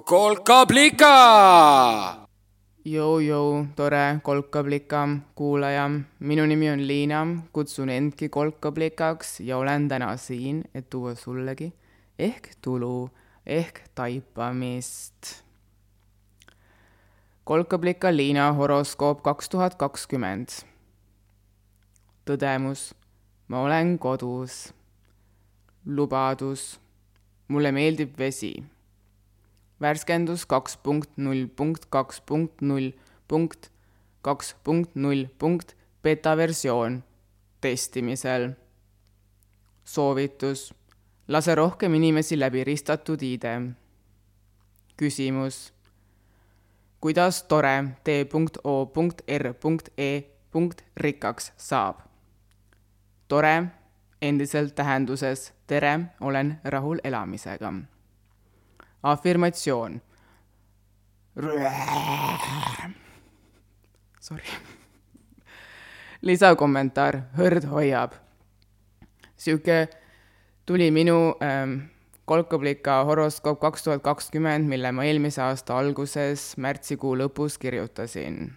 kolkablika. Jou-jou, tore kolkablika kuulaja, minu nimi on Liina, kutsun endki kolkablikaks ja olen täna siin, et tuua sullegi ehk tulu ehk taipamist. kolkablika Liina horoskoop kaks tuhat kakskümmend. tõdemus, ma olen kodus. lubadus, mulle meeldib vesi värskendus kaks punkt null punkt kaks punkt null punkt kaks punkt null punkt beta versioon testimisel. soovitus, lase rohkem inimesi läbi ristatud ID. küsimus, kuidas tore t.o.r.e. rikkaks saab? tore endiselt tähenduses tere, olen rahul elamisega afirmatsioon. Sorry. lisakommentaar, hõrd hoiab. sihuke tuli minu ähm, kolkablika horoskoop kaks tuhat kakskümmend, mille ma eelmise aasta alguses märtsikuu lõpus kirjutasin.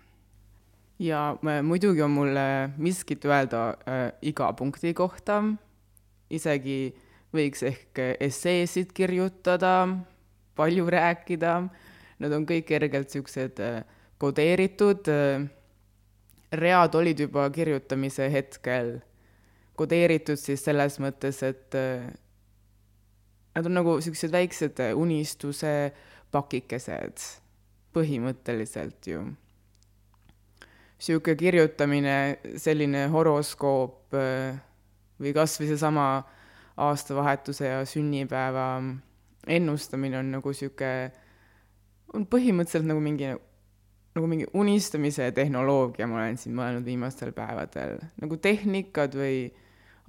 ja äh, muidugi on mul miskit öelda äh, iga punkti kohta, isegi võiks ehk esseesid kirjutada palju rääkida, nad on kõik kergelt niisugused äh, kodeeritud, äh, read olid juba kirjutamise hetkel kodeeritud siis selles mõttes, et äh, nad on nagu niisugused väiksed unistuse pakikesed, põhimõtteliselt ju. niisugune kirjutamine, selline horoskoop või kas või seesama aastavahetuse ja sünnipäeva ennustamine on nagu sihuke, on põhimõtteliselt nagu mingi, nagu mingi unistamise tehnoloogia, ma olen siin mõelnud viimastel päevadel, nagu tehnikad või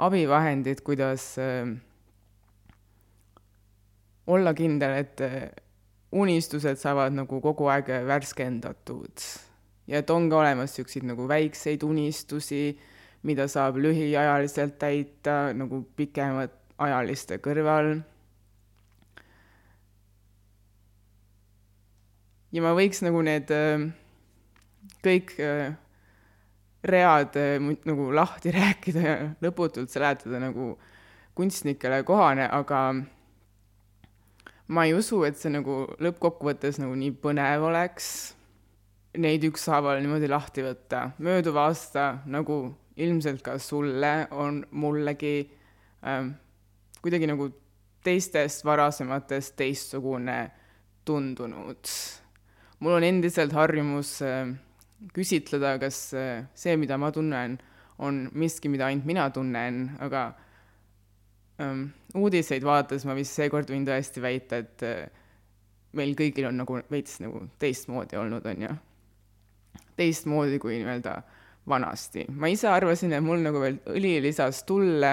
abivahendid, kuidas äh, olla kindel, et äh, unistused saavad nagu kogu aeg värskendatud. Ja et on ka olemas niisuguseid nagu väikseid unistusi, mida saab lühiajaliselt täita nagu pikemad ajaliste kõrval ja ma võiks nagu need äh, kõik äh, read äh, nagu lahti rääkida ja lõputult seletada nagu kunstnikele kohane, aga ma ei usu, et see nagu lõppkokkuvõttes nagu nii põnev oleks neid ükshaaval niimoodi lahti võtta. mööduv aasta, nagu ilmselt ka sulle, on mullegi ähm, kuidagi nagu teistest varasematest teistsugune tundunud mul on endiselt harjumus äh, küsitleda, kas äh, see, mida ma tunnen, on miski, mida ainult mina tunnen, aga ähm, uudiseid vaadates ma vist seekord võin tõesti väita, et äh, meil kõigil on nagu veits nagu teistmoodi olnud, on ju. teistmoodi kui nii-öelda vanasti. ma ise arvasin, et mul nagu veel õli lisas tulle,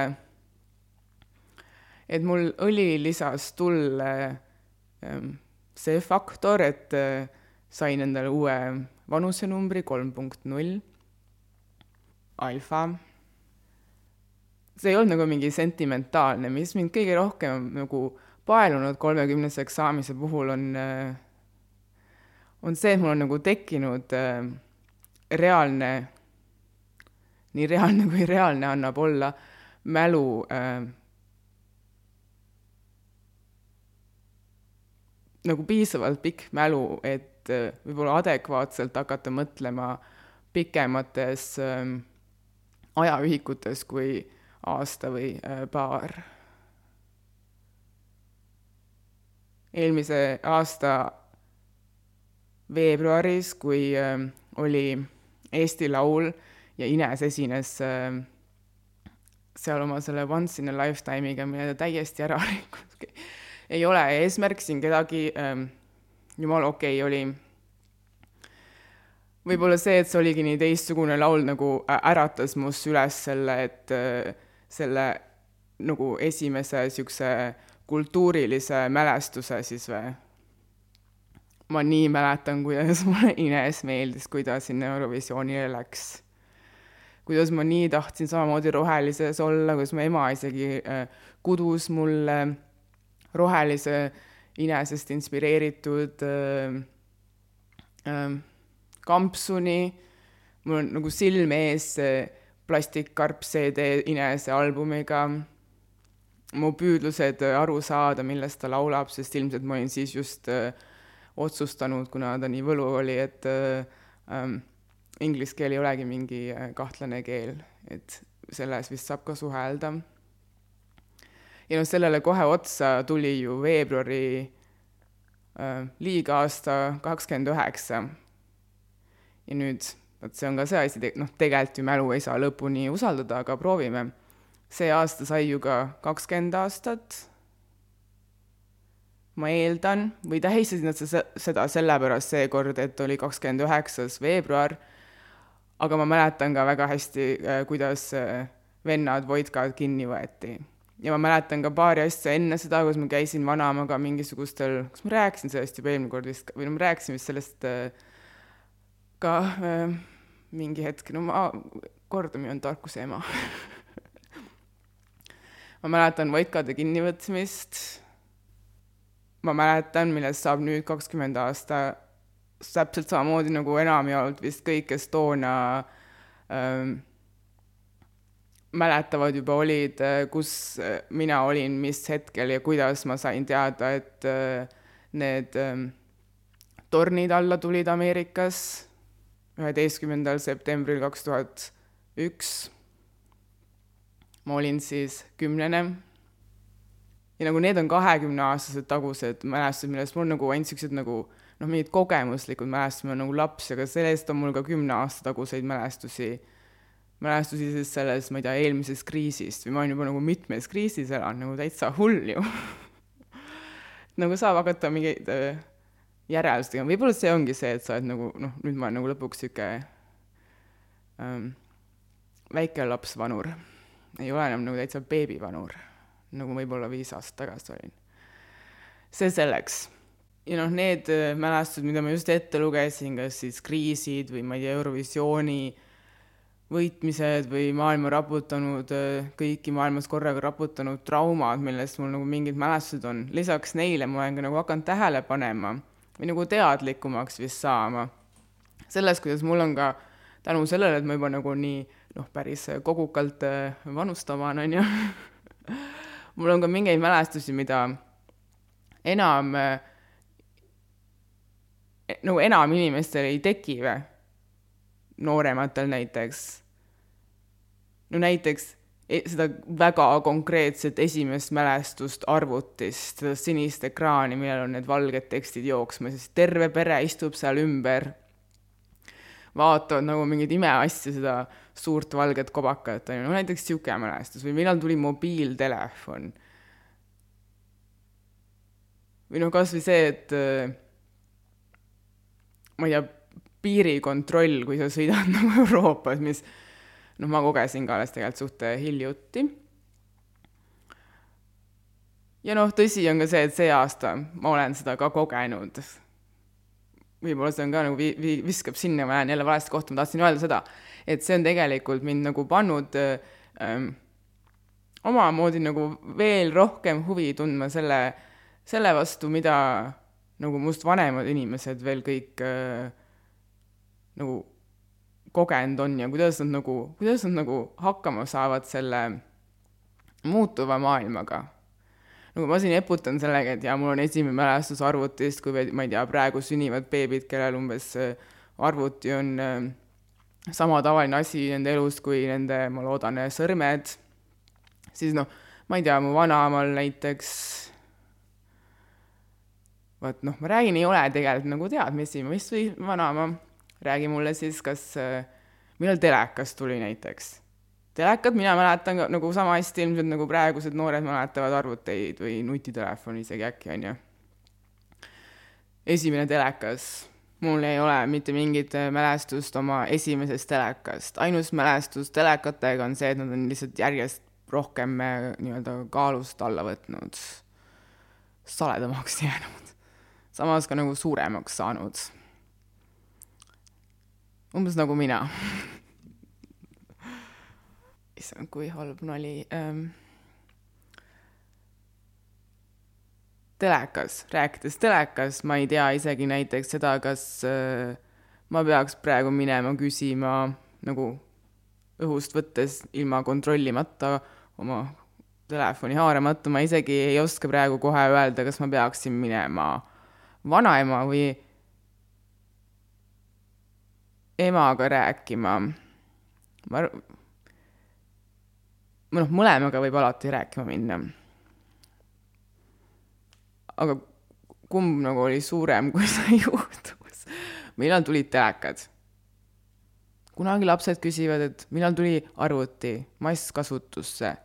et mul õli lisas tulle ähm, see faktor, et äh, sain endale uue vanusenumbri kolm punkt null, alfa. see ei olnud nagu mingi sentimentaalne, mis mind kõige rohkem nagu paelunud kolmekümneseks saamise puhul on, on see, et mul on nagu tekkinud reaalne, nii reaalne kui reaalne annab olla, mälu äh, nagu piisavalt pikk mälu, et et äh, võib-olla adekvaatselt hakata mõtlema pikemates ähm, ajaühikutes kui aasta või äh, paar. eelmise aasta veebruaris, kui äh, oli Eesti Laul ja Ines esines äh, seal oma selle Once in a Lifetime'iga, mille ta täiesti ära rikkus. ei ole eesmärk siin kedagi ähm, jumala okei okay, oli võib-olla see, et see oligi nii teistsugune laul, nagu äratas mus üles selle, et selle nagu esimese niisuguse kultuurilise mälestuse siis või. ma nii mäletan, kuidas mulle Ines meeldis, kui ta sinna Eurovisioonile läks. kuidas ma nii tahtsin samamoodi rohelises olla, kuidas mu ema isegi kudus mulle rohelise Inesest inspireeritud äh, äh, kampsuni, mul on nagu silme ees see plastikkarp CD Inese albumiga, mu püüdlused aru saada, millest ta laulab, sest ilmselt ma olin siis just äh, otsustanud, kuna ta nii võlu oli, et äh, ähm, inglise keel ei olegi mingi äh, kahtlane keel, et selles vist saab ka suhelda. Ja noh, sellele kohe otsa tuli ju veebruari äh, liiga-aasta kakskümmend üheksa. ja nüüd, vot see on ka see asi, noh, tegelikult ju mälu ei saa lõpuni usaldada, aga proovime. see aasta sai ju ka kakskümmend aastat ma eeldan, või tähistasid nad seda sellepärast seekord, et oli kakskümmend üheksas veebruar, aga ma mäletan ka väga hästi, äh, kuidas äh, vennad Voidkad kinni võeti. Ja ma mäletan ka paari asja enne seda, kus ma käisin vanaemaga mingisugustel, kas ma rääkisin sellest juba eelmine kord vist, või no ma rääkisin vist sellest äh, ka äh, mingi hetk, no ma, kordamine on tarkuse ema. Ma mäletan Voidkade kinnivõtmist. Ma mäletan, millest saab nüüd kakskümmend aasta, täpselt samamoodi nagu enamjaolt vist kõik, kes toona ähm, mäletavad juba olid, äh, kus äh, mina olin, mis hetkel ja kuidas ma sain teada, et äh, need ähm, tornid alla tulid Ameerikas üheteistkümnendal septembril kaks tuhat üks. ma olin siis kümnene ja nagu need on kahekümneaastased tagused mälestused, millest mul nagu ainult siuksed nagu noh, mingid kogemuslikud mälestused, ma olen nagu laps, aga sellest on mul ka kümne aasta taguseid mälestusi, mälestusi siis sellest, ma ei tea, eelmisest kriisist või ma olen juba nagu mitmes kriisis elanud, nagu täitsa hull ju nagu saab hakata mingeid äh, järeldusi tegema, võib-olla see ongi see, et sa oled nagu noh, nüüd ma olen nagu lõpuks sihuke ähm, väike lapsvanur, ei ole enam nagu täitsa beebivanur nagu võib-olla viis aastat tagasi olin. see selleks. ja noh, need äh, mälestused, mida ma just ette lugesin, kas siis kriisid või ma ei tea, Eurovisiooni võitmised või maailma raputanud, kõiki maailmas korraga raputanud traumad, millest mul nagu mingid mälestused on, lisaks neile ma olen ka nagu hakanud tähele panema või nagu teadlikumaks vist saama sellest, kuidas mul on ka tänu sellele, et ma juba nagu nii noh, päris kogukalt äh, vanustamaan, on ju. Mul on ka mingeid mälestusi, mida enam nagu enam inimestel ei teki või, noorematel näiteks. no näiteks e-, seda väga konkreetset esimest mälestust arvutist, seda sinist ekraani, millel on need valged tekstid jooksma, siis terve pere istub seal ümber, vaatavad nagu mingeid imeasju, seda suurt valget kobakat, on ju, no näiteks niisugune mälestus või millal tuli mobiiltelefon. või noh, kas või see, et äh, ma ei tea, piirikontroll, kui sa sõidad nagu Euroopas, mis noh, ma kogesin ka alles tegelikult suht hiljuti. ja noh, tõsi on ka see, et see aasta ma olen seda ka kogenud. võib-olla see on ka nagu vi-, vi-, viskab sinna, ma lähen jälle valesti kohta, ma tahtsin öelda seda, et see on tegelikult mind nagu pannud ähm, omamoodi nagu veel rohkem huvi tundma selle, selle vastu, mida nagu must vanemad inimesed veel kõik äh, nagu kogenud on ja kuidas nad nagu, kuidas nad nagu hakkama saavad selle muutuva maailmaga. nagu ma siin eputan sellega, et jaa, mul on esimene mälestus arvutist, kui ma ei tea, praegu sünnivad beebid, kellel umbes äh, arvuti on äh, sama tavaline asi nende elus kui nende, ma loodan, sõrmed, siis noh, ma ei tea, mu vanaemal näiteks, vot noh, ma räägin, ei ole tegelikult nagu teadmisi, ma vist või vanaema, räägi mulle siis, kas, millal telekas tuli näiteks. telekat mina mäletan nagu sama hästi ilmselt nagu praegused noored mäletavad arvuteid või nutitelefoni isegi äkki, on ju. esimene telekas mul ei ole mitte mingit äh, mälestust oma esimesest telekast, ainus mälestus telekatega on see, et nad on lihtsalt järjest rohkem äh, nii-öelda kaalust alla võtnud, saledamaks jäänud, samas ka nagu suuremaks saanud. Umbes nagu mina. Issand, kui halb nali ähm, telekas, rääkides telekas, ma ei tea isegi näiteks seda, kas äh, ma peaks praegu minema küsima nagu õhust võttes ilma kontrollimata oma telefoni haaramata, ma isegi ei oska praegu kohe öelda, kas ma peaksin minema vanaema või emaga rääkima. ma, noh, mõlemaga võib alati rääkima minna. aga kumb nagu oli suurem, kui see juhtus? millal tulid telekad? kunagi lapsed küsivad, et millal tuli arvuti masskasutusse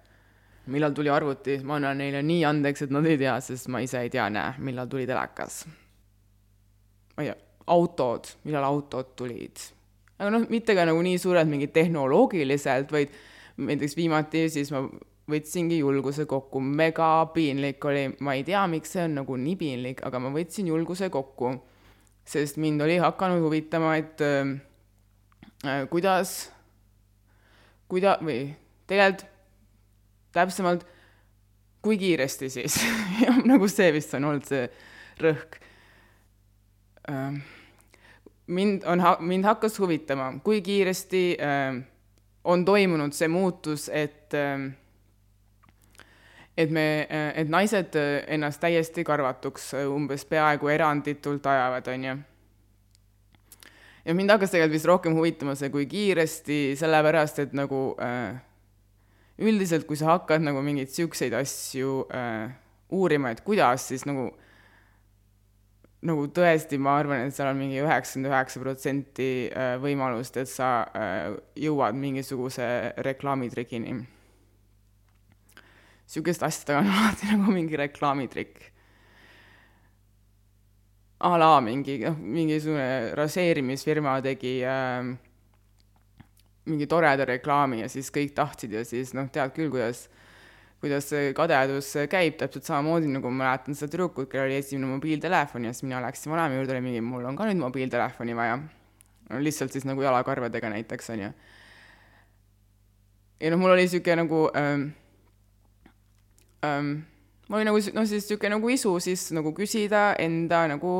millal tuli arvuti, ma annan neile nii andeks, et nad ei tea, sest ma ise ei tea, näe, millal tuli telekas. ma ei tea, autod, millal autod tulid. Aga noh, mitte ka nagu nii suured mingid tehnoloogiliselt, vaid näiteks viimati siis ma võtsingi julguse kokku, mega piinlik oli, ma ei tea, miks see on nagu nii piinlik, aga ma võtsin julguse kokku, sest mind oli hakanud huvitama, et äh, äh kuidas, kuida- või tegelikult täpsemalt, kui kiiresti siis nagu see vist on olnud see rõhk. Ähm, mind on, mind hakkas huvitama, kui kiiresti äh, on toimunud see muutus, et äh, et me, et naised äh, ennast täiesti karvatuks äh, umbes peaaegu eranditult ajavad, on ju. ja mind hakkas tegelikult vist rohkem huvitama see, kui kiiresti, sellepärast et nagu äh, üldiselt, kui sa hakkad nagu mingeid siukseid asju äh, uurima, et kuidas, siis nagu, nagu tõesti, ma arvan, et seal on mingi üheksakümmend üheksa protsenti äh, võimalust, et sa äh, jõuad mingisuguse reklaamitrikini. Sihukest asja taga on alati nagu mingi reklaamitrikk a la mingi, noh, mingisugune raseerimisfirma tegi äh, mingi toreda reklaami ja siis kõik tahtsid ja siis noh, tead küll, kuidas, kuidas see kadedus käib, täpselt samamoodi nagu ma mäletan seda tüdrukut, kellel oli esimene mobiiltelefon ja siis mina läksin vanaema juurde, oli mingi, mul on ka nüüd mobiiltelefoni vaja. no lihtsalt siis nagu jalakarvadega näiteks, on ju. ja noh, mul oli niisugune nagu ähm, ähm, mul oli nagu noh, siis niisugune nagu isu siis nagu küsida enda nagu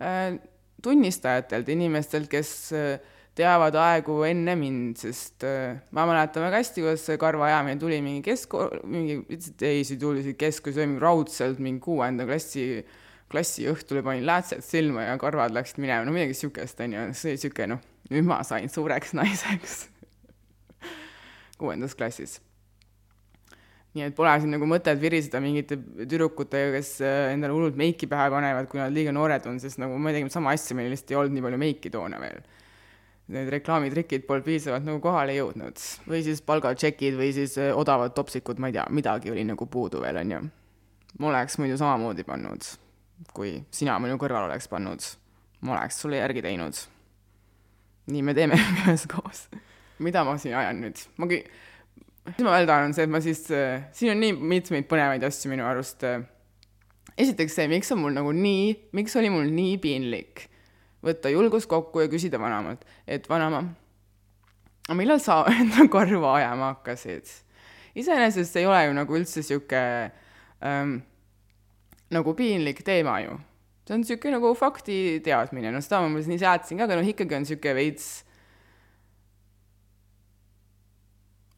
äh, tunnistajatelt, inimestelt, kes äh, teavad aegu enne mind, sest äh, ma mäletan väga hästi, kuidas see karvaajamine tuli mingi kesk, mingi, ei, see tuli siit keskus, mingi raudselt mingi kuuenda klassi, klassi õhtul panin läätsed silma ja karvad läksid minema, no midagi niisugust, on ju, see oli niisugune noh, nüüd ma sain suureks naiseks kuuendas klassis. nii et pole siin nagu mõtet viriseda mingite tüdrukutega, kes äh, endale hullult meiki pähe panevad, kui nad liiga noored on, sest nagu me tegime sama asja, meil lihtsalt ei olnud nii palju meiki toona veel need reklaamitrikid polnud piisavalt nagu kohale jõudnud või siis palgatšekid või siis eh, odavad topsikud, ma ei tea, midagi oli nagu puudu veel, onju. ma oleks muidu samamoodi pannud, kui sina minu kõrval oleks pannud. ma oleks sulle järgi teinud. nii me teeme üheskoos. mida ma siin ajan nüüd? ma kü-, mis ma veel tahan, on see, et ma siis, eh, siin on nii mitmeid põnevaid asju minu arust. Eh. esiteks see, miks on mul nagu nii, miks oli mul nii piinlik võtta julgus kokku ja küsida vanaemalt, et vanaema, aga millal sa enda karva ajama hakkasid? iseenesest see ei ole ju nagu üldse sihuke ähm, nagu piinlik teema ju. see on sihuke nagu fakti teadmine, no seda ma umbes nii säätsin ka, aga noh, ikkagi on sihuke veits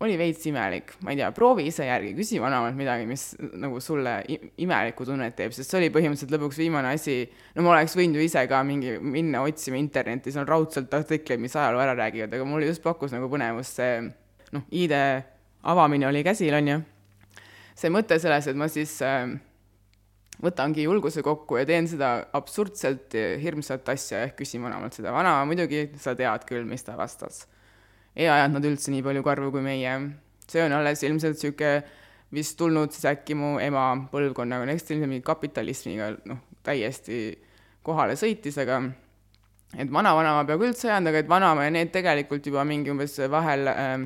oli veits imelik, ma ei tea, proovi ise järgi, küsi vanemalt midagi, mis nagu sulle imelikku tunnet teeb, sest see oli põhimõtteliselt lõpuks viimane asi, no ma oleks võinud ju ise ka mingi minna otsima internetis, on raudselt artikleid, mis ajaloo ära räägivad, aga mulle just pakkus nagu põnevust see noh, ID avamine oli käsil, on ju. see mõte selles, et ma siis äh, võtangi julguse kokku ja teen seda absurdselt hirmsat asja ehk küsin vanemalt seda, vanaema muidugi, sa tead küll, mis ta vastas ei ajanud nad üldse nii palju karvu kui meie. see on alles ilmselt niisugune vist tulnud siis äkki mu ema põlvkonnaga, no eks ta ilmselt mingi kapitalismiga noh, täiesti kohale sõitis, aga et vanavanema peaaegu üldse ajanud, aga et vanaema ja need tegelikult juba mingi umbes vahel äh,,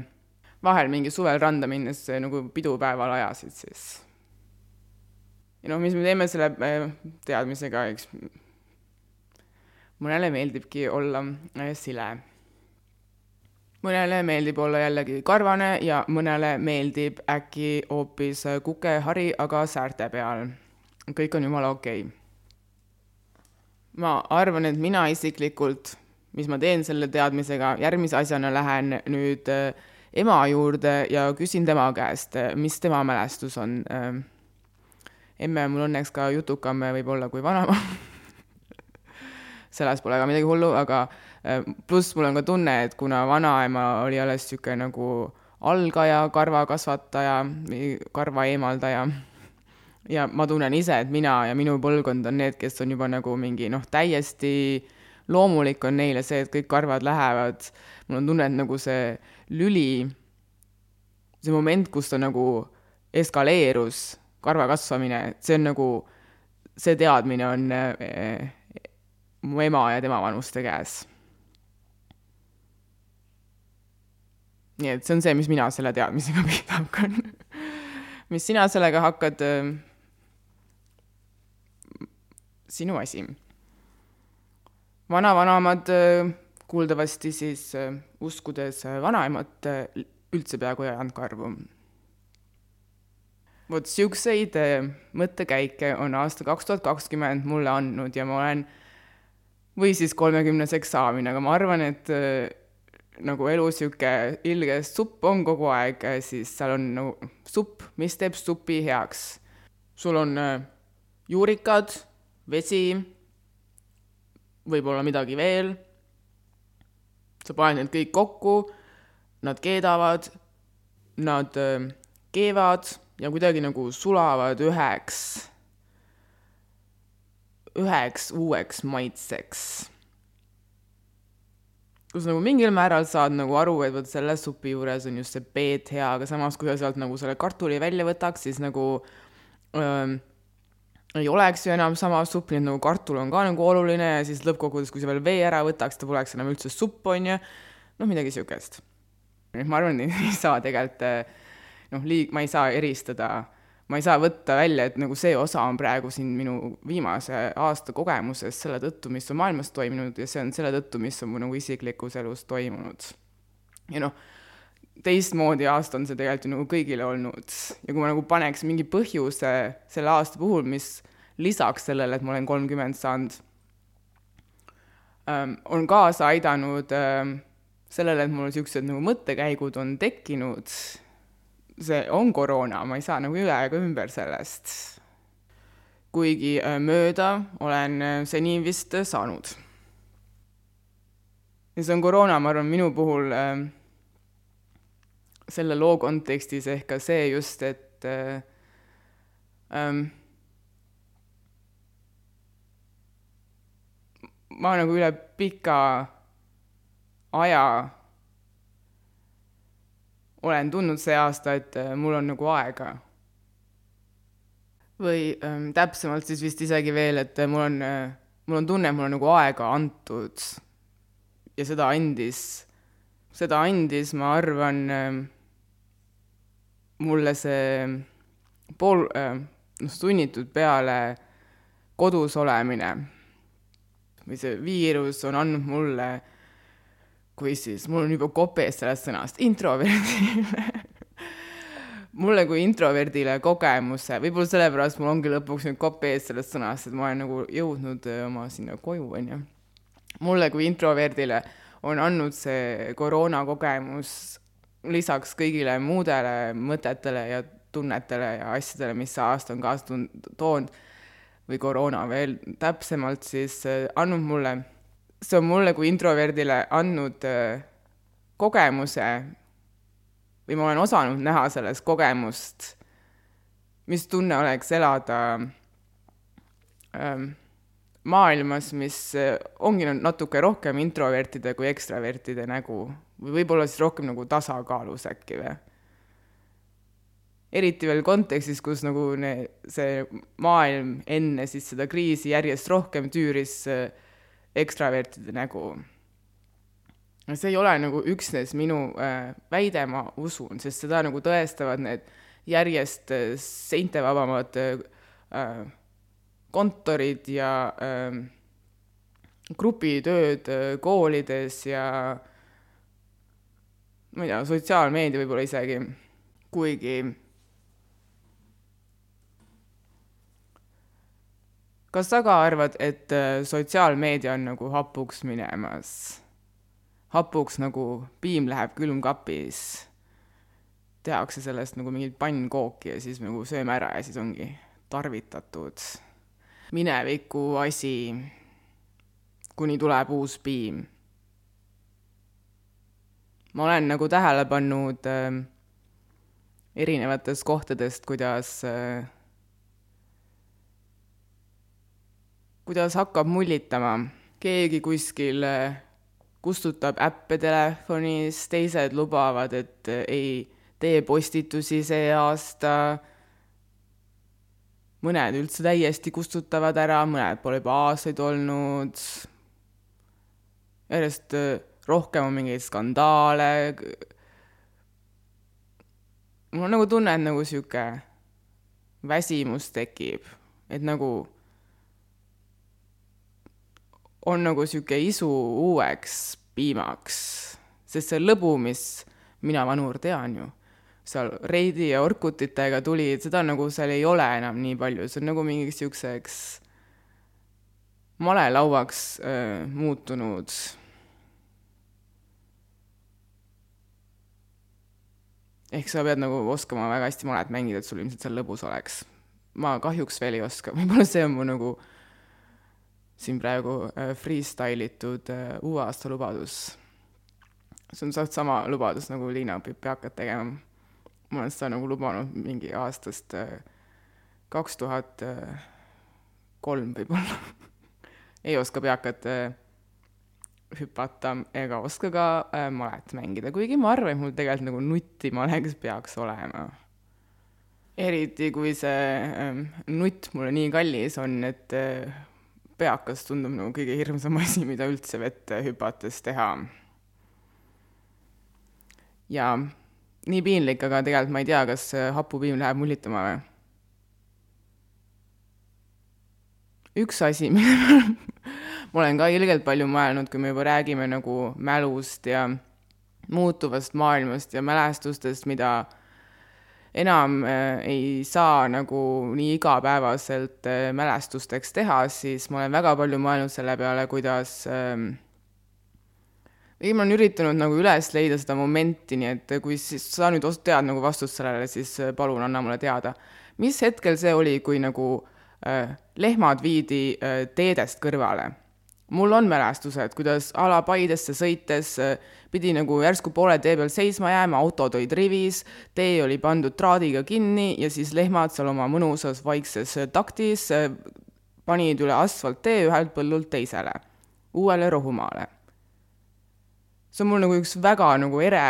vahel mingi suvel randa minnes nagu pidupäeval ajasid siis. ja noh, mis me teeme selle äh, teadmisega, eks mõnele meeldibki olla äh, sile mõnele meeldib olla jällegi karvane ja mõnele meeldib äkki hoopis kukehari, aga säärte peal. kõik on jumala okei okay. ma arvan, et mina isiklikult, mis ma teen selle teadmisega, järgmise asjana lähen nüüd äh, ema juurde ja küsin tema käest, äh, mis tema mälestus on äh,. emme on mul õnneks ka jutukam võib-olla kui vanaema selles pole ka midagi hullu, aga äh, pluss mul on ka tunne, et kuna vanaema oli alles niisugune nagu algaja, karvakasvataja, karva eemaldaja ja ma tunnen ise, et mina ja minu põlvkond on need, kes on juba nagu mingi noh, täiesti loomulik on neile see, et kõik karvad lähevad. mul on tunne, et nagu see lüli, see moment, kus ta nagu eskaleerus, karva kasvamine, see on nagu, see teadmine on eh, mu ema ja tema vanuste käes. nii et see on see, mis mina selle teadmisega pihta hakkan mis sina sellega hakkad sinu asi. vanavanemad äh, kuuldavasti siis äh, uskudes äh, vanaemat üldse peaaegu ei andnud karvu. vot siukseid mõttekäike on aasta kaks tuhat kakskümmend mulle andnud ja ma olen, või siis kolmekümneseks saamine, aga ma arvan, et nagu elu sihuke ilge supp on kogu aeg, siis seal on nagu supp, mis teeb supi heaks. sul on juurikad vesi, võib-olla midagi veel. sa paned need kõik kokku, nad keedavad, nad äh, keevad ja kuidagi nagu sulavad üheks, üheks uueks maitseks. kus nagu mingil määral saad nagu aru, et vot selle supi juures on just see peet hea, aga samas, kui sa sealt nagu selle kartuli välja võtaks, siis nagu öö, ei oleks ju enam sama supp, nii et nagu kartul on ka nagu oluline ja siis lõppkokkuvõttes, kui sa veel vee ära võtaks, ta poleks enam üldse supp, on ju, noh, midagi niisugust. ma arvan, et ei saa tegelikult noh, liig-, ma ei saa eristada, ma ei saa võtta välja, et nagu see osa on praegu siin minu viimase aasta kogemusest selle tõttu, mis on maailmas toimunud ja see on selle tõttu, mis on mu nagu isiklikus elus toimunud. ja noh, teistmoodi aasta on see tegelikult ju nagu kõigile olnud ja kui ma nagu paneks mingi põhjuse selle aasta puhul, mis lisaks sellele, et ma olen kolmkümmend saanud ähm,, on kaasa aidanud ähm, sellele, et mul niisugused nagu mõttekäigud on tekkinud, see on koroona, ma ei saa nagu üle ega ümber sellest. kuigi äh, mööda olen äh, seni vist äh, saanud. ja see on koroona, ma arvan, minu puhul selle loo kontekstis ehk ka see just, et äh, ähm, ma nagu üle pika aja olen tundnud see aasta, et äh, mul on nagu aega. või ähm, täpsemalt siis vist isegi veel, et äh, mul on äh,, mul on tunne, et mul on nagu aega antud. ja seda andis, seda andis, ma arvan äh,, mulle see pool äh,, noh, sunnitud peale kodus olemine või see viirus on andnud mulle, kui siis, mul on juba kope sellest sõnast, introverdile. Mulle kui introverdile kogemuse, võib-olla sellepärast mul ongi lõpuks nüüd kope ees sellest sõnast, et ma olen nagu jõudnud äh, oma sinna koju, on ju. mulle kui introverdile on andnud see koroona kogemus lisaks kõigile muudele mõtetele ja tunnetele ja asjadele, mis see aasta on kaasa toonud, või koroona veel täpsemalt, siis äh, andnud mulle, see on mulle kui introverdile andnud äh, kogemuse või ma olen osanud näha selles kogemust, mis tunne oleks elada ähm, maailmas, mis äh, ongi natuke rohkem introvertide kui ekstravertide nägu või võib-olla siis rohkem nagu tasakaalus äkki või? Eriti veel kontekstis, kus nagu ne, see maailm enne siis seda kriisi järjest rohkem tüüris äh, ekstravertide nägu. see ei ole nagu üksnes minu äh, väide, ma usun, sest seda nagu tõestavad need järjest äh, seintevabamad äh, kontorid ja äh, grupitööd äh, koolides ja ma ei tea, sotsiaalmeedia võib-olla isegi, kuigi kas sa ka arvad, et äh, sotsiaalmeedia on nagu hapuks minemas? hapuks nagu piim läheb külmkapis, tehakse sellest nagu mingit pannkooki ja siis nagu sööme ära ja siis ongi tarvitatud mineviku asi, kuni tuleb uus piim. ma olen nagu tähele pannud äh, erinevatest kohtadest, kuidas äh, kuidas hakkab mullitama. keegi kuskil äh, kustutab äppe telefonis, teised lubavad, et äh, ei tee postitusi see aasta. mõned üldse täiesti kustutavad ära, mõned pole juba aastaid olnud. järjest äh, rohkem on mingeid skandaale. mul on nagu tunne, et nagu sihuke väsimus tekib, et nagu on nagu sihuke isu uueks piimaks, sest see lõbu, mis mina, Vanur, tean ju, seal Reidi ja Orkutitega tuli, seda nagu seal ei ole enam nii palju, see on nagu mingiks siukseks malelauaks äh, muutunud. ehk sa pead nagu oskama väga hästi malet mängida, et sul ilmselt seal lõbus oleks. ma kahjuks veel ei oska, võib-olla see on mu nagu siin praegu äh, freestyle itud äh, uue aasta lubadus. see on suht sama lubadus, nagu Liina õpib peakat tegema. ma olen seda nagu lubanud mingi aastast äh, kaks tuhat kolm võib-olla ei oska peakat hüpata ega oska ka malet mängida, kuigi ma arvan, et mul tegelikult nagu nutimaleks peaks olema. eriti kui see ähm, nutt mulle nii kallis on, et äh, peakas tundub nagu kõige hirmsam asi, mida üldse vette hüpates teha. ja nii piinlik, aga tegelikult ma ei tea, kas hapupiim läheb mullitama või. üks asi, mille ma olen ka ilgelt palju mõelnud, kui me juba räägime nagu mälust ja muutuvast maailmast ja mälestustest, mida enam äh, ei saa nagu nii igapäevaselt äh, mälestusteks teha, siis ma olen väga palju mõelnud selle peale, kuidas ähm, või ma olen üritanud nagu üles leida seda momenti, nii et kui siis sa nüüd tead nagu vastust sellele, siis äh, palun anna mulle teada. mis hetkel see oli, kui nagu äh, lehmad viidi äh, teedest kõrvale? mul on mälestused, kuidas a la Paidesse sõites äh, pidi nagu järsku poole tee peal seisma jääma, autod olid rivis, tee oli pandud traadiga kinni ja siis lehmad seal oma mõnusas vaikses taktis eh, panid üle asfalttee ühelt põllult teisele, uuele rohumaale. see on mul nagu üks väga nagu ere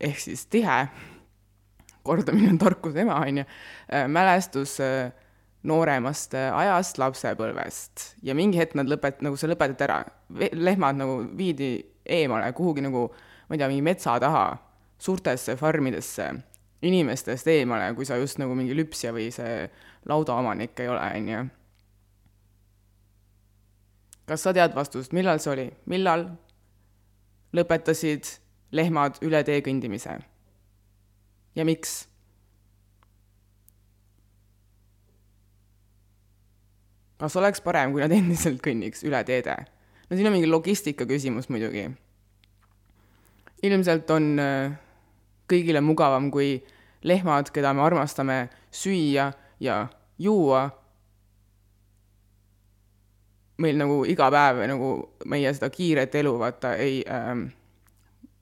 ehk siis tihe, kordamine on tarkuse ema, on ju, eh, mälestus eh, nooremast ajast, lapsepõlvest. ja mingi hetk nad lõpet-, nagu see lõpetati ära, lehmad nagu viidi eemale kuhugi nagu, ma ei tea, mingi metsa taha, suurtesse farmidesse, inimestest eemale, kui sa just nagu mingi lüpsja või see laudaomanik ei ole, on ju. kas sa tead vastust, millal see oli, millal lõpetasid lehmad üle tee kõndimise? ja miks? kas oleks parem, kui nad endiselt kõnniks üle teede? No siin on mingi logistika küsimus muidugi. ilmselt on äh, kõigile mugavam, kui lehmad, keda me armastame süüa ja juua, meil nagu iga päev nagu meie seda kiiret elu vaata ei ähm,,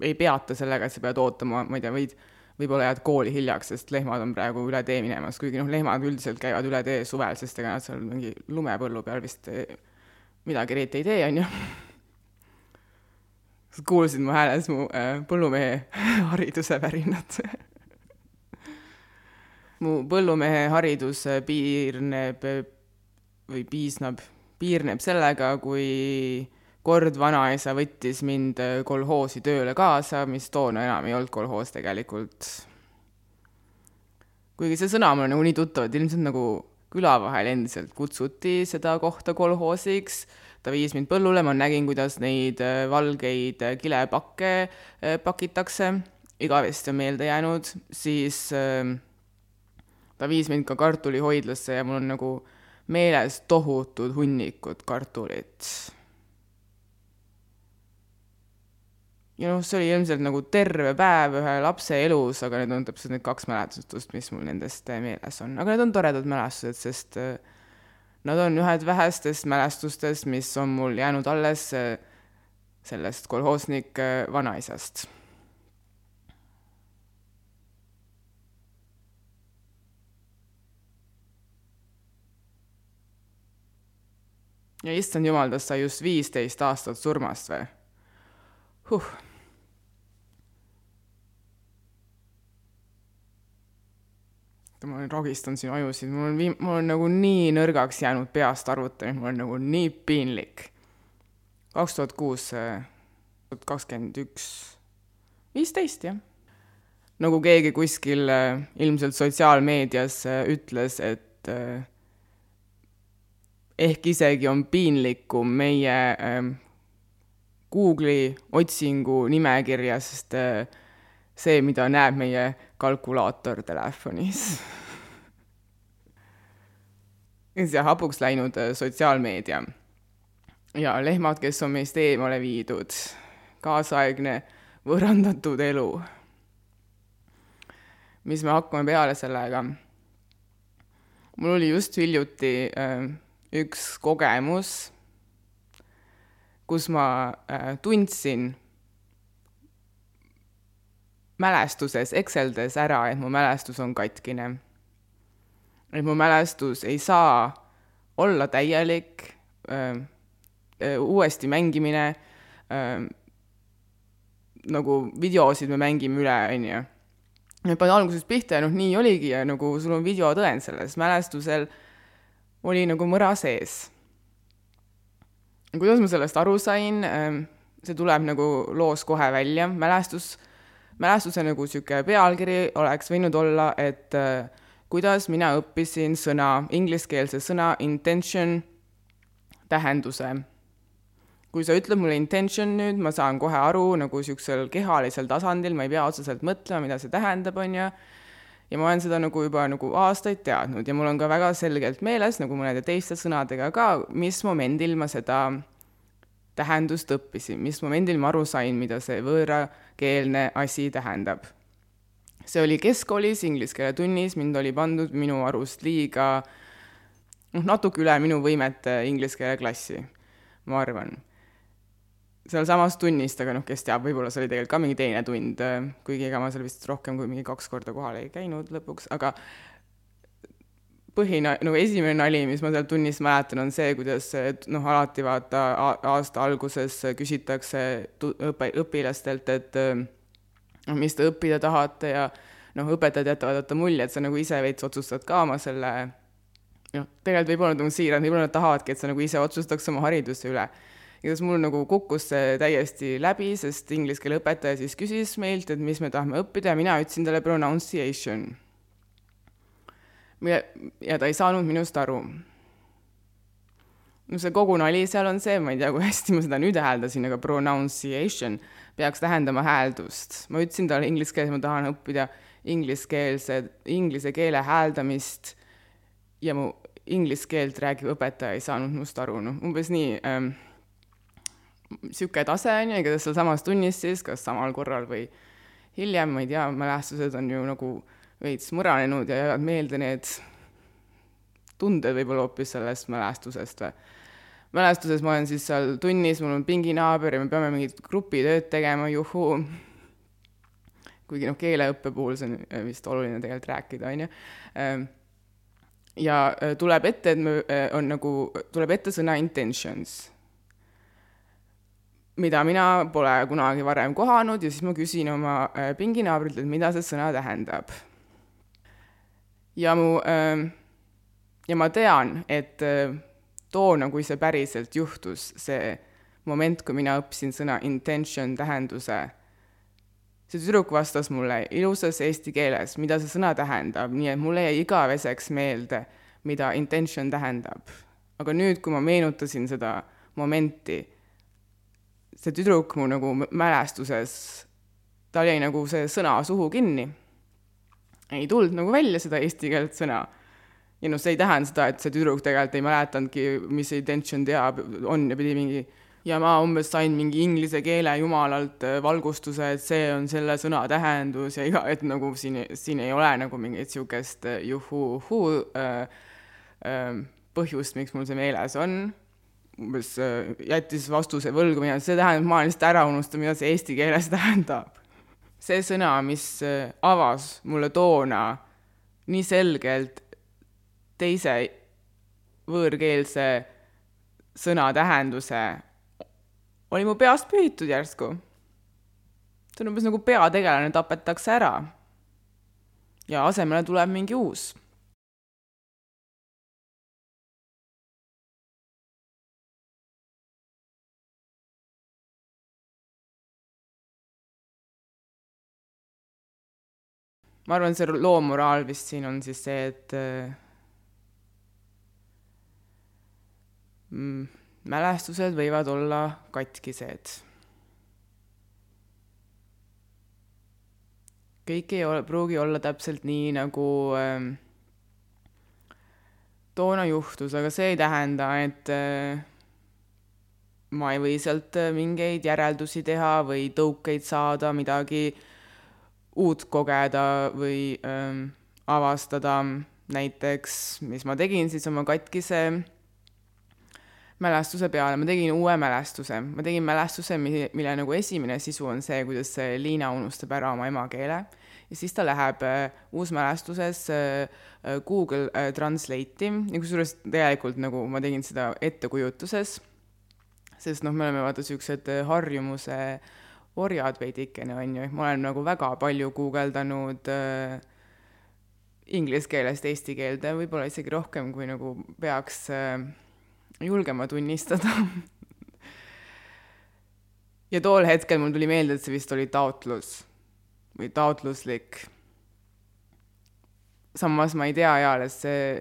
ei peata sellega, et sa pead ootama, ma ei tea, võid, võib-olla jääd kooli hiljaks, sest lehmad on praegu üle tee minemas, kuigi noh, lehmad üldiselt käivad üle tee suvel, sest ega nad seal mingi lumepõllu peal vist midagi eriti ei tee, on ju. kuulsid mu hääles mu äh, põllumehe hariduse värinat mu põllumehe haridus piirneb või piisnab, piirneb sellega, kui kord vanaisa võttis mind kolhoosi tööle kaasa, mis toona enam ei olnud kolhoos tegelikult. kuigi see sõna mulle nagu nii tuttav, et ilmselt nagu küla vahel endiselt kutsuti seda kohta kolhoosiks, ta viis mind põllule, ma nägin, kuidas neid äh, valgeid äh, kilepakke äh, pakitakse, igavesti on meelde jäänud, siis ähm, ta viis mind ka kartulihoidlasse ja mul on nagu meeles tohutud hunnikud kartulit. Ja noh, see oli ilmselt nagu terve päev ühe lapse elus, aga need on täpselt need kaks mälestust, mis mul nendest meeles on, aga need on toredad mälestused, sest äh, nad on ühed vähestest mälestustest, mis on mul jäänud alles äh, sellest kolhoosnik äh, vanaisast ja issand jumal, tast sai just viisteist aastat surmast või? Huh. ma rogistan siin ajusid, mul on viim-, mul on nagu nii nõrgaks jäänud peast arvutamine, mul on nagu nii piinlik. kaks tuhat kuus, kakskümmend üks, viisteist jah. nagu keegi kuskil äh, ilmselt sotsiaalmeedias äh, ütles, et äh, ehk isegi on piinlikum meie äh, Google'i otsingu nimekirjast äh, see, mida näeb meie kalkulaator telefonis see hapuks läinud äh, sotsiaalmeedia ja lehmad, kes on meist eemale viidud, kaasaegne võõrandatud elu. mis me hakkame peale sellega? mul oli just hiljuti äh, üks kogemus, kus ma äh, tundsin mälestuses Exceldes ära, et mu mälestus on katkine. et mu mälestus ei saa olla täielik äh,, äh, uuesti mängimine äh,, nagu videosid me mängime üle, on ju. et panin algusest pihta ja noh, nii oligi ja nagu sul on videotõend selles mälestusel oli nagu mõra sees. Kuidas ma sellest aru sain, ähm, see tuleb nagu loos kohe välja, mälestus, mälestuse nagu niisugune pealkiri oleks võinud olla, et äh, kuidas mina õppisin sõna, ingliskeelse sõna intention tähenduse. kui sa ütled mulle intention nüüd, ma saan kohe aru nagu niisugusel kehalisel tasandil, ma ei pea otseselt mõtlema, mida see tähendab, on ju ja ma olen seda nagu juba nagu aastaid teadnud ja mul on ka väga selgelt meeles, nagu mõnede teiste sõnadega ka, mis momendil ma seda tähendust õppisin, mis momendil ma aru sain, mida see võõrakeelne asi tähendab. see oli keskkoolis inglise keele tunnis, mind oli pandud minu arust liiga noh, natuke üle minu võimete inglise keele klassi, ma arvan sealsamas tunnist, aga noh, kes teab, võib-olla see oli tegelikult ka mingi teine tund, kuigi ega ma seal vist rohkem kui mingi kaks korda kohal ei käinud lõpuks, aga põhina-, nagu esimene nali, mis ma sealt tunnist mäletan, on see, kuidas noh, alati vaata aasta alguses küsitakse õpe, õpilastelt, et noh, mis te õppida tahate ja noh, õpetajad jätavad vaata mulje, et sa nagu ise veits otsustad ka oma selle noh, tegelikult võib-olla nad on siirad, võib-olla nad tahavadki, et sa nagu ise otsustaks oma hariduse üle igatahes mul nagu kukkus see täiesti läbi, sest inglise keele õpetaja siis küsis meilt, et mis me tahame õppida ja mina ütlesin talle pronunciation. ja ta ei saanud minust aru. no see kogu nali seal on see, ma ei tea, kui hästi ma seda nüüd hääldasin, aga pronunciation peaks tähendama hääldust. ma ütlesin talle inglise keeles, ma tahan õppida ingliskeelse, inglise keele hääldamist ja mu inglise keelt räägiv õpetaja ei saanud minust aru, noh umbes nii ähm, niisugune tase, on ju, igatahes sealsamas tunnis siis, kas samal korral või hiljem, ma ei tea, mälestused on ju nagu veits mõranenud ja jäävad meelde need tunded võib-olla hoopis sellest mälestusest või. mälestuses ma olen siis seal tunnis, mul on pinginaaber ja me peame mingit grupitööd tegema, juhuu. kuigi noh, keeleõppe puhul see on vist oluline tegelikult rääkida, on ju. Ehm, ja äh, tuleb ette, et me, äh, on nagu, tuleb ette sõna intentions mida mina pole kunagi varem kohanud ja siis ma küsin oma äh, pinginaabrilt, et mida see sõna tähendab. ja mu äh, ja ma tean, et äh, toona, kui see päriselt juhtus, see moment, kui mina õppisin sõna intention tähenduse, see tüdruk vastas mulle ilusas eesti keeles, mida see sõna tähendab, nii et mulle jäi igaveseks meelde, mida intention tähendab. aga nüüd, kui ma meenutasin seda momenti see tüdruk mu nagu mälestuses, tal jäi nagu see sõna suhu kinni. ei tulnud nagu välja seda eesti keelt sõna. ja noh, see ei tähenda seda, et see tüdruk tegelikult ei mäletanudki, mis intention teab, on ja pidi mingi ja ma umbes sain mingi inglise keele jumalalt äh, valgustuse, et see on selle sõna tähendus ja iga, et nagu siin, siin ei ole nagu mingit niisugust äh, juhu-huu äh, äh, põhjust, miks mul see meeles on. Umbes äh, jättis vastuse võlgu, mida see tähendab, ma olen lihtsalt ära unustanud, mida see eesti keeles tähendab. see sõna, mis äh, avas mulle toona nii selgelt teise võõrkeelse sõna tähenduse oli mu peast pühitud järsku. see on umbes nagu peategelane tapetakse ära. ja asemele tuleb mingi uus. Ma arvan, see loo moraal vist siin on siis see, et mm, mälestused võivad olla katkised. kõik ei ole, pruugi olla täpselt nii, nagu äh, toona juhtus, aga see ei tähenda, et äh, ma ei või sealt äh, mingeid järeldusi teha või tõukeid saada, midagi uut kogeda või äh, avastada. näiteks, mis ma tegin siis oma katkise mälestuse peale, ma tegin uue mälestuse, ma tegin mälestuse, mille, mille nagu esimene sisu on see, kuidas Liina unustab ära oma emakeele. Ja siis ta läheb äh, uusmälestuses äh, äh, Google äh, Translate'i. Ja kusjuures tegelikult nagu ma tegin seda ettekujutuses, sest noh, me oleme vaata niisugused äh, harjumuse orjad veidikene, on ju, ma olen nagu väga palju guugeldanud äh, inglise keelest eesti keelde, võib-olla isegi rohkem, kui nagu peaks äh, julgema tunnistada ja tool hetkel mul tuli meelde, et see vist oli taotlus või taotluslik. samas ma ei tea, eales see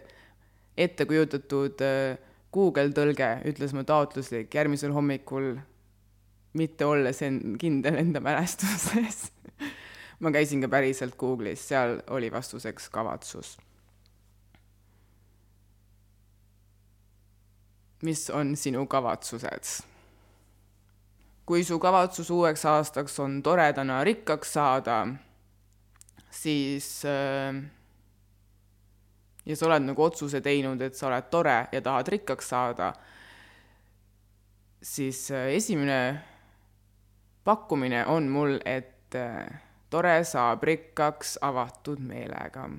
ettekujutatud äh, Google tõlge ütles mu taotluslik järgmisel hommikul, mitte olles en-, kindel enda mälestuses ma käisin ka päriselt Google'is, seal oli vastuseks kavatsus mis on sinu kavatsused? kui su kavatsus uueks aastaks on toredana rikkaks saada, siis äh, ja sa oled nagu otsuse teinud, et sa oled tore ja tahad rikkaks saada, siis äh, esimene pakkumine on mul, et äh, tore saab rikkaks avatud meelega.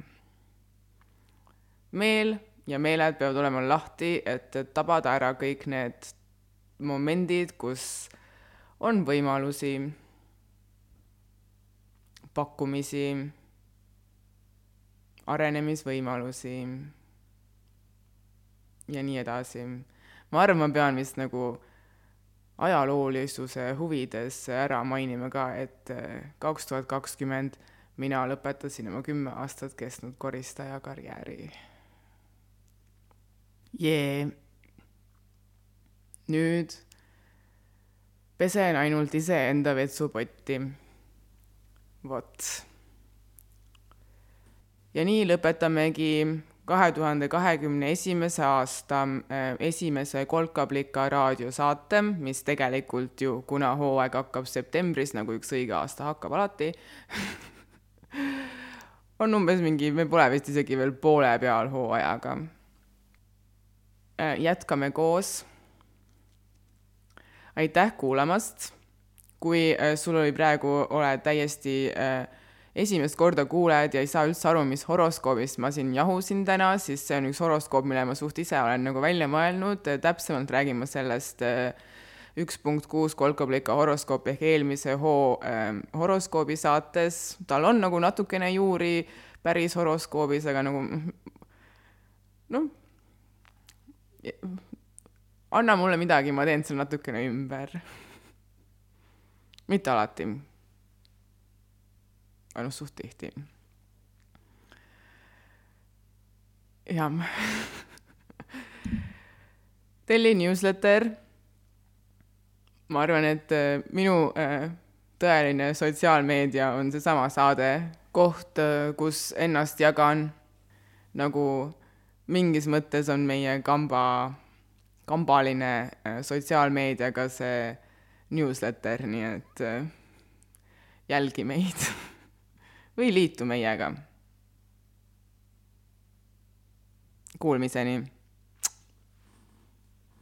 meel ja meeled peavad olema lahti, et tabada ära kõik need momendid, kus on võimalusi, pakkumisi, arenemisvõimalusi ja nii edasi. ma arvan, ma pean vist nagu ajaloolisuse huvides ära mainima ka, et kaks tuhat kakskümmend mina lõpetasin oma kümme aastat kestnud koristaja karjääri jee. nüüd pesen ainult iseenda vetsupotti. vot. ja nii lõpetamegi kahe tuhande kahekümne esimese aasta äh, esimese Kolkablika raadiosaate, mis tegelikult ju, kuna hooaeg hakkab septembris, nagu üks õige aasta hakkab alati on umbes mingi, me pole vist isegi veel poole peal hooajaga Äh, jätkame koos. aitäh kuulamast. kui äh, sul oli praegu, oled täiesti äh, esimest korda kuuled ja ei saa üldse aru, mis horoskoobist ma siin jahusin täna, siis see on üks horoskoop, mille ma suht ise olen nagu välja mõelnud, täpsemalt räägin ma sellest üks punkt kuus kolkablika horoskoop ehk eelmise hoo äh, horoskoobi saates, tal on nagu natukene juuri päris horoskoobis, aga nagu noh, anna mulle midagi, ma teen selle natukene ümber. mitte alati. Aga noh, suht tihti. jah telli newsletter. ma arvan, et äh, minu äh, tõeline sotsiaalmeedia on seesama saade, koht, äh, kus ennast jagan nagu mingis mõttes on meie kamba, kambaline sotsiaalmeediaga see newsletter, nii et jälgi meid või liitu meiega. Kuulmiseni